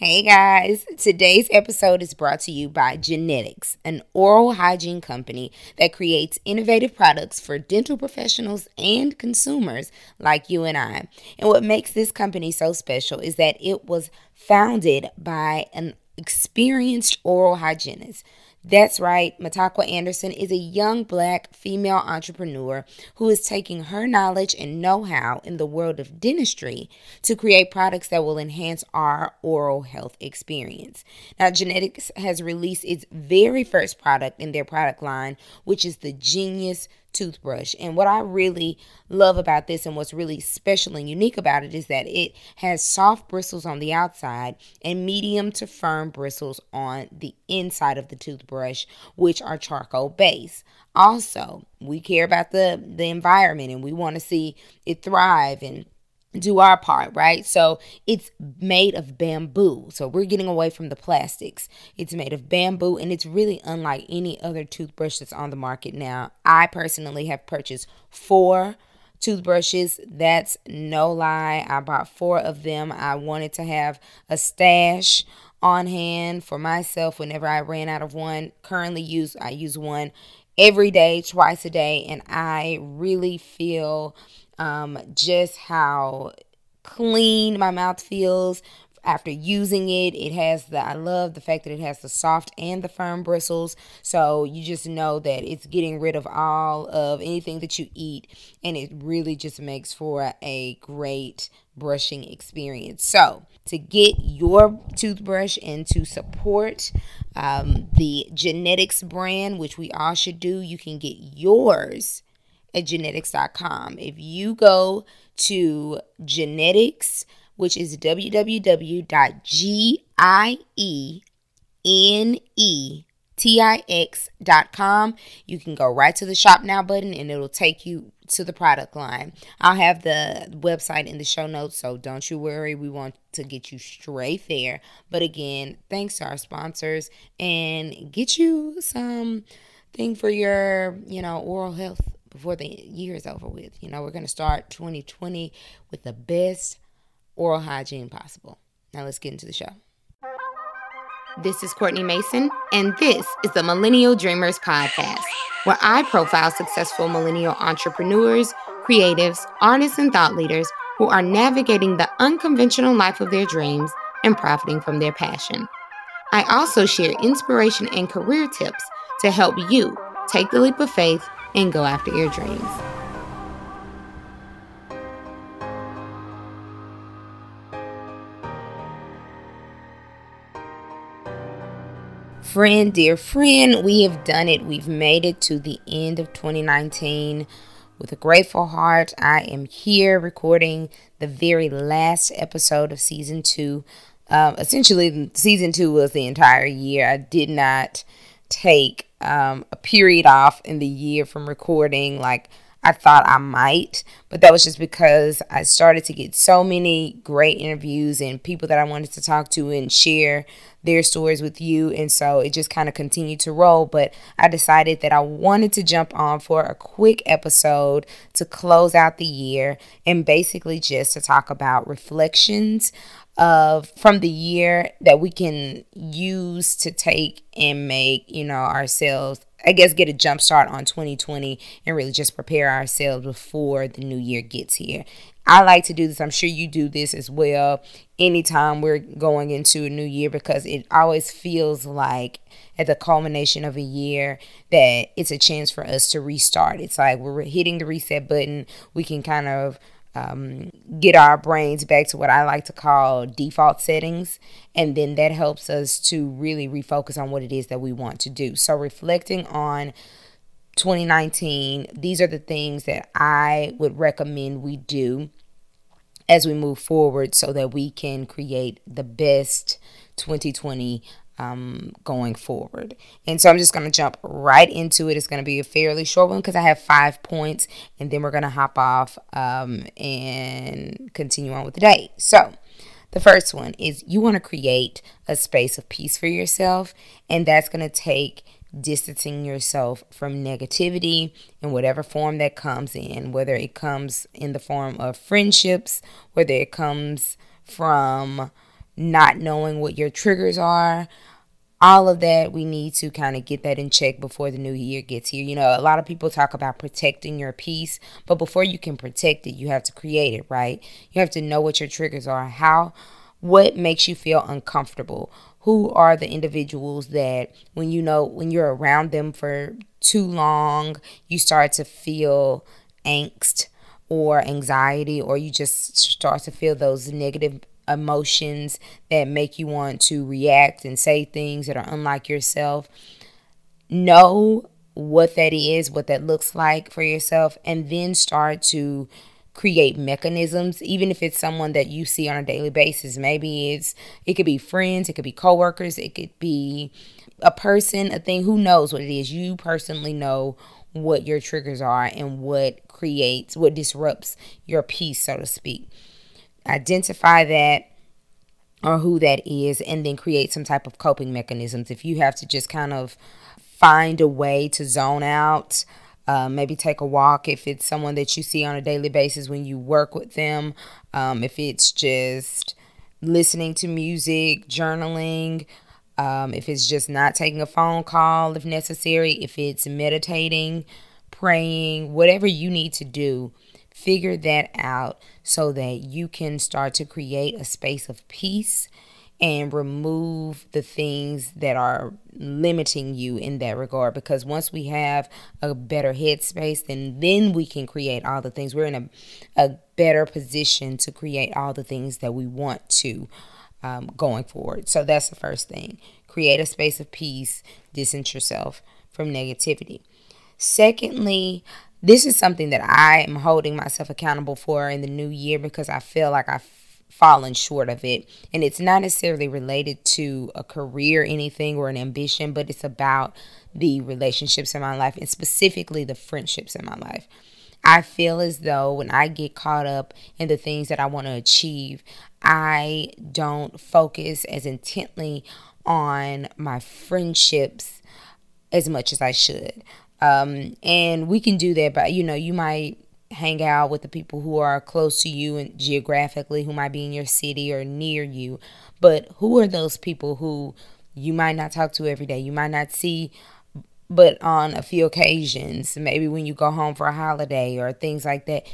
Hey guys, today's episode is brought to you by Gienetix, an oral hygiene company that creates innovative products for dental professionals and consumers like you and I. And what makes this company so special is that it was founded by an experienced oral hygienist that's right, Matakwa Anderson is a young black female entrepreneur who is taking her knowledge and know how in the world of dentistry to create products that will enhance our oral health experience. Now, Gienetix has released its very first product in their product line, which is the Genius toothbrush. And what I really love about this and what's really special and unique about it is that it has soft bristles on the outside and medium to firm bristles on the inside of the toothbrush, which are charcoal based. Also, we care about the the environment and we want to see it thrive and do our part, right? So it's made of bamboo. So we're getting away from the plastics. It's made of bamboo and it's really unlike any other toothbrush that's on the market now. I personally have purchased four toothbrushes. That's no lie. I bought four of them. I wanted to have a stash on hand for myself whenever I ran out of one. Currently use I use one every day, twice a day, and I really feel um, just how clean my mouth feels after using it. It has the, I love the fact that it has the soft and the firm bristles. So you just know that it's getting rid of all of anything that you eat. And it really just makes for a great brushing experience. So to get your toothbrush and to support um, the Gienetix brand, which we all should do, you can get yours at gienetix.com. If you go to Gienetix, which is www.gienetix.com, you can go right to the shop now button and it'll take you to the product line. I'll have the website in the show notes, so don't you worry. We want to get you straight there. But again, thanks to our sponsors and get you some thing for your, you know, oral health before the year is over with. You know, we're going to start 2020 with the best oral hygiene possible. Now let's get into the show. This is Courtney Mason, and this is the Millennial Dreamers Podcast, where I profile successful millennial entrepreneurs, creatives, artists, and thought leaders who are navigating the unconventional life of their dreams and profiting from their passion. I also share inspiration and career tips to help you take the leap of faith and go after your dreams. Friend, dear friend, we have done it. We've made it to the end of 2019. With a grateful heart, I am here recording the very last episode of season two. Um, essentially, season two was the entire year. I did not take um, a period off in the year from recording like I thought I might, but that was just because I started to get so many great interviews and people that I wanted to talk to and share their stories with you. And so it just kind of continued to roll. But I decided that I wanted to jump on for a quick episode to close out the year and basically just to talk about reflections of from the year that we can use to take and make, you know, ourselves I guess get a jump start on 2020 and really just prepare ourselves before the new year gets here. I like to do this. I'm sure you do this as well anytime we're going into a new year because it always feels like at the culmination of a year that it's a chance for us to restart. It's like we're hitting the reset button. We can kind of um, get our brains back to what I like to call default settings. And then that helps us to really refocus on what it is that we want to do. So, reflecting on 2019, these are the things that I would recommend we do as we move forward so that we can create the best 2020 um, going forward. And so I'm just going to jump right into it. It's going to be a fairly short one because I have five points, and then we're going to hop off um, and continue on with the day. So, the first one is you want to create a space of peace for yourself, and that's going to take distancing yourself from negativity in whatever form that comes in, whether it comes in the form of friendships, whether it comes from not knowing what your triggers are. All of that, we need to kind of get that in check before the new year gets here. You know, a lot of people talk about protecting your peace, but before you can protect it, you have to create it, right? You have to know what your triggers are. How, what makes you feel uncomfortable? Who are the individuals that when you know, when you're around them for too long, you start to feel angst or anxiety, or you just start to feel those negative emotions that make you want to react and say things that are unlike yourself. Know what that is, what that looks like for yourself, and then start to create mechanisms even if it's someone that you see on a daily basis maybe it's it could be friends it could be coworkers it could be a person a thing who knows what it is you personally know what your triggers are and what creates what disrupts your peace so to speak. Identify that or who that is and then create some type of coping mechanisms. If you have to just kind of find a way to zone out uh, maybe take a walk. If it's someone that you see on a daily basis when you work with them um, if it's just listening to music journaling um, if it's just not taking a phone call if necessary if it's meditating praying whatever you need to do figure that out so that you can start to create a space of peace and remove the things that are limiting you in that regard. Because once we have a better headspace then then we can create all the things. We're in a, a better position to create all the things that we want to um, going forward so that's the first thing create a space of peace distance yourself from negativity secondly this is something that I am holding myself accountable for in the new year because I feel like I've fallen short of it. And it's not necessarily related to a career, anything, or an ambition, but it's about the relationships in my life and specifically the friendships in my life. I feel as though when I get caught up in the things that I want to achieve, I don't focus as intently on my friendships as much as I should. Um, and we can do that by, you know, you might hang out with the people who are close to you and geographically, who might be in your city or near you. But who are those people who you might not talk to every day? You might not see but on a few occasions, maybe when you go home for a holiday or things like that.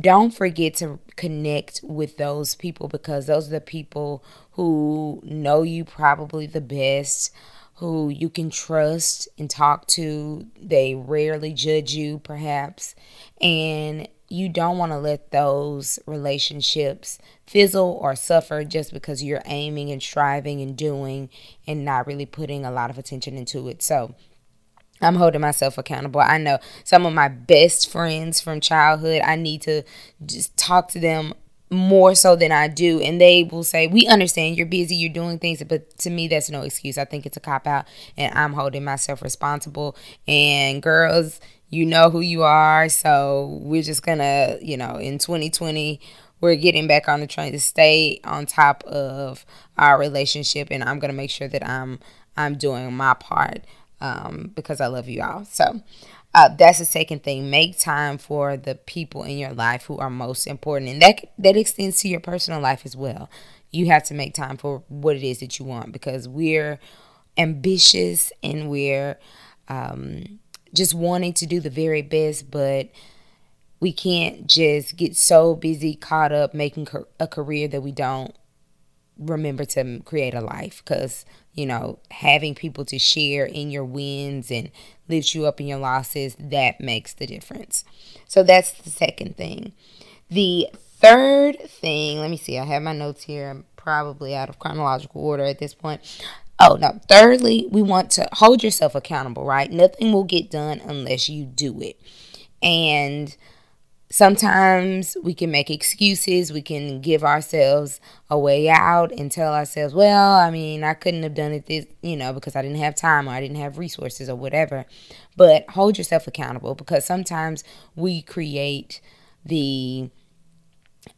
Don't forget to connect with those people because those are the people who know you probably the best who you can trust and talk to. They rarely judge you, perhaps. And you don't want to let those relationships fizzle or suffer just because you're aiming and striving and doing and not really putting a lot of attention into it. So, I'm holding myself accountable. I know some of my best friends from childhood, I need to just talk to them more so than I do. And they will say, We understand you're busy, you're doing things. But to me, that's no excuse. I think it's a cop out. And I'm holding myself responsible. And girls, you know who you are. So we're just going to, you know, in 2020, we're getting back on the train to stay on top of our relationship. And I'm going to make sure that I'm. I'm doing my part um, because I love you all. So, uh, that's the second thing. Make time for the people in your life who are most important, and that that extends to your personal life as well. You have to make time for what it is that you want because we're ambitious and we're um, just wanting to do the very best, but we can't just get so busy, caught up making a career that we don't remember to create a life because you know having people to share in your wins and lift you up in your losses that makes the difference. So that's the second thing. The third thing let me see i have my notes here i'm probably out of chronological order at this point. Oh no thirdly we want to hold yourself accountable right? Nothing will get done unless you do it. And sometimes we can make excuses. We can give ourselves a way out and tell ourselves, well, I mean, I couldn't have done it this, you know, because I didn't have time or I didn't have resources or whatever. But hold yourself accountable because sometimes we create the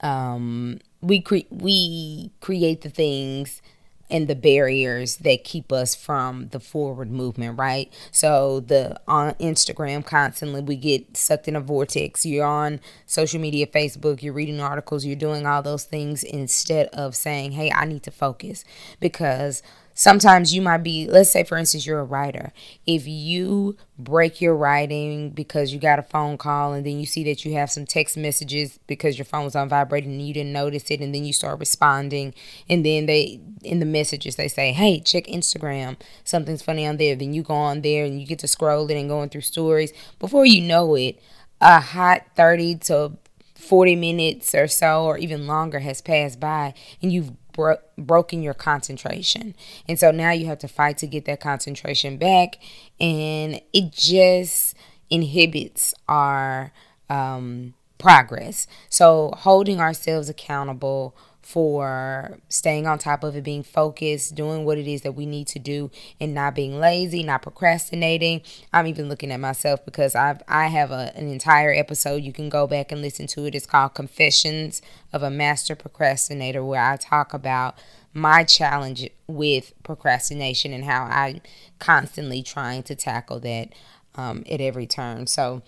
um we cre- we create the things and the barriers that keep us from the forward movement, right? So the on Instagram constantly we get sucked in a vortex. You're on social media, Facebook, you're reading articles, you're doing all those things instead of saying, "Hey, I need to focus." Because sometimes you might be let's say for instance you're a writer. If you break your writing because you got a phone call and then you see that you have some text messages because your phone was on vibrating and you didn't notice it and then you start responding and then they in the messages they say hey check instagram. Something's funny on there. Then you go on there and you get to scrolling and going through stories. Before you know it a hot 30 to 40 minutes or so or even longer has passed by and you've bro- broken your concentration. And so now you have to fight to get that concentration back. And it just inhibits our um, progress. So holding ourselves accountable for staying on top of it, being focused, doing what it is that we need to do, and not being lazy, not procrastinating. I'm even looking at myself because I've I have a, an entire episode you can go back and listen to it. It's called Confessions of a Master Procrastinator, where I talk about my challenge with procrastination and how I'm constantly trying to tackle that um, at every turn. So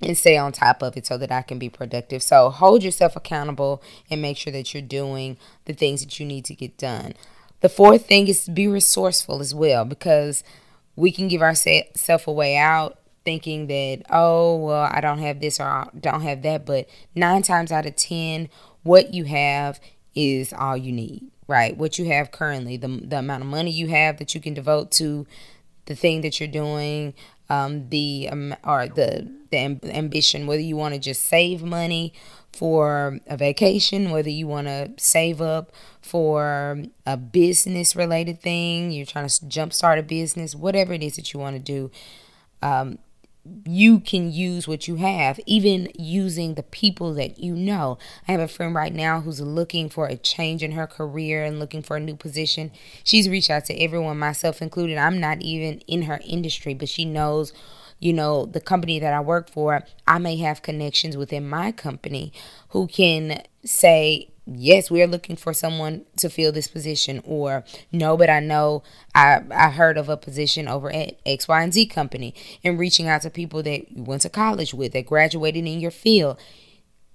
and stay on top of it so that I can be productive. So hold yourself accountable and make sure that you're doing the things that you need to get done. The fourth thing is to be resourceful as well because we can give ourselves a way out thinking that, oh, well, I don't have this or I don't have that. But nine times out of 10, what you have is all you need, right? What you have currently, the, the amount of money you have that you can devote to the thing that you're doing, um, the um, or the the amb- ambition, whether you want to just save money for a vacation, whether you want to save up for a business related thing, you're trying to jumpstart a business, whatever it is that you want to do. Um, you can use what you have, even using the people that you know. I have a friend right now who's looking for a change in her career and looking for a new position. She's reached out to everyone, myself included. I'm not even in her industry, but she knows you know, the company that I work for, I may have connections within my company who can say, yes, we're looking for someone to fill this position, or no, but I know I, I heard of a position over at X, Y, and Z company, and reaching out to people that you went to college with, that graduated in your field.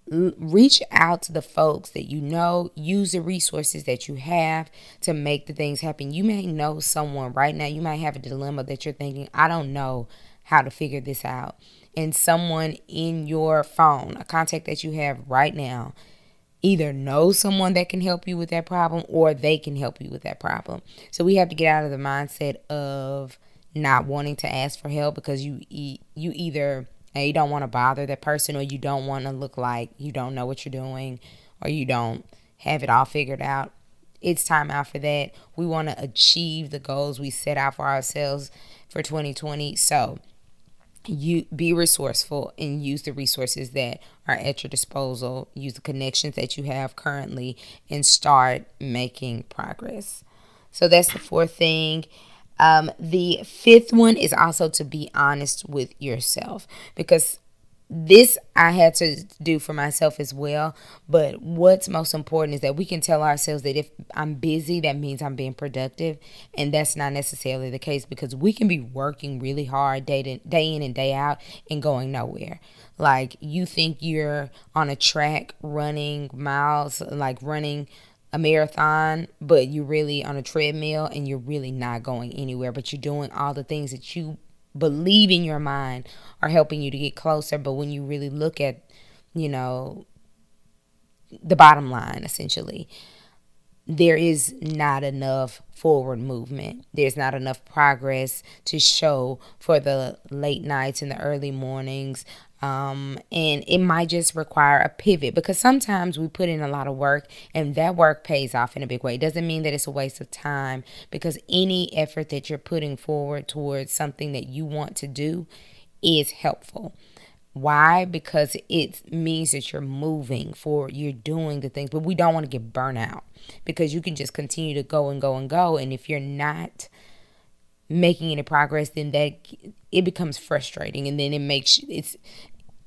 reach out to the folks that you know, use the resources that you have to make the things happen. You may know someone right now, you might have a dilemma that you're thinking, I don't know how to figure this out. And someone in your phone, a contact that you have right now, either know someone that can help you with that problem or they can help you with that problem. So we have to get out of the mindset of not wanting to ask for help because you you either you don't want to bother that person or you don't want to look like you don't know what you're doing or you don't have it all figured out. It's time out for that. We want to achieve the goals we set out for ourselves for 2020. So, you be resourceful and use the resources that are at your disposal. Use the connections that you have currently and start making progress. So that's the fourth thing. Um, the fifth one is also to be honest with yourself because this I had to do for myself as well. But what's most important is that we can tell ourselves that if I'm busy, that means I'm being productive. And that's not necessarily the case because we can be working really hard day, to, day in and day out and going nowhere. Like you think you're on a track running miles, like running a marathon, but you're really on a treadmill and you're really not going anywhere, but you're doing all the things that you believe in your mind are helping you to get closer. But when you really look at, you know, the bottom line, essentially, there is not enough forward movement. There's not enough progress to show for the late nights and the early mornings um, and it might just require a pivot because sometimes we put in a lot of work and that work pays off in a big way. It doesn't mean that it's a waste of time because any effort that you're putting forward towards something that you want to do is helpful. Why? Because it means that you're moving forward, you're doing the things, but we don't want to get burnt out because you can just continue to go and go and go. And if you're not making any progress, then that it becomes frustrating and then it makes it's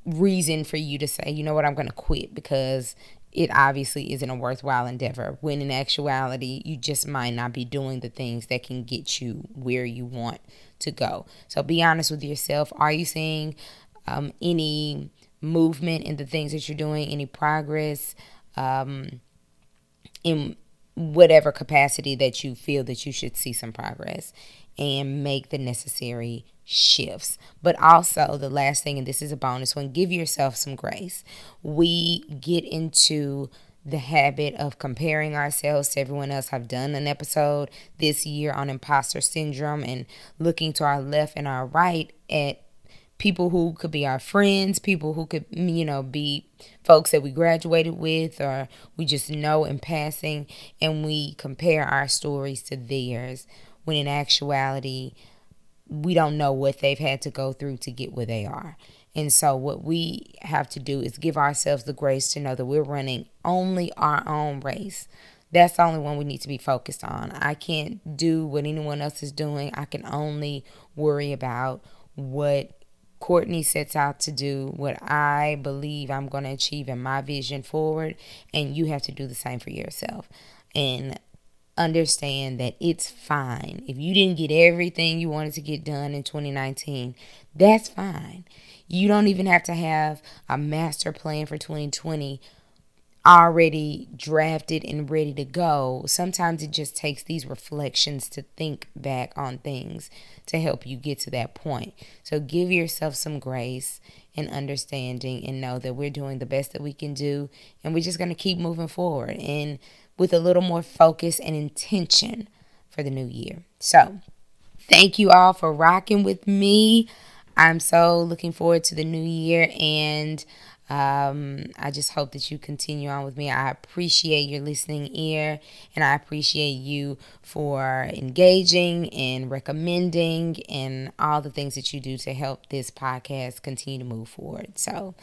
reason for you to say, you know what, I'm going to quit because it obviously isn't a worthwhile endeavor. When in actuality, you just might not be doing the things that can get you where you want to go. So be honest with yourself. Are you seeing um, any movement in the things that you're doing, any progress um, in whatever capacity that you feel that you should see some progress and make the necessary shifts. But also, the last thing, and this is a bonus one, give yourself some grace. We get into the habit of comparing ourselves to everyone else. I've done an episode this year on imposter syndrome and looking to our left and our right at people who could be our friends, people who could, mm, you know, be folks that we graduated with or we just know in passing, and we compare our stories to theirs when in actuality, we don't know what they've had to go through to get where they are. And so, what we have to do is give ourselves the grace to know that we're running only our own race. That's the only one we need to be focused on. I can't do what anyone else is doing. I can only worry about what Courtney sets out to do, what I believe I'm going to achieve in my vision forward. And you have to do the same for yourself. And understand that it's fine. If you didn't get everything you wanted to get done in 2019, that's fine. You don't even have to have a master plan for 2020 already drafted and ready to go. Sometimes it just takes these reflections to think back on things to help you get to that point. So give yourself some grace and understanding and know that we're doing the best that we can do and we're just going to keep moving forward. And with a little more focus and intention for the new year. So, thank you all for rocking with me. I'm so looking forward to the new year and um, I just hope that you continue on with me. I appreciate your listening ear and I appreciate you for engaging and recommending and all the things that you do to help this podcast continue to move forward. So,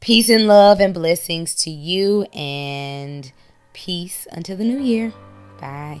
peace and love and blessings to you and Peace until the new year. Bye.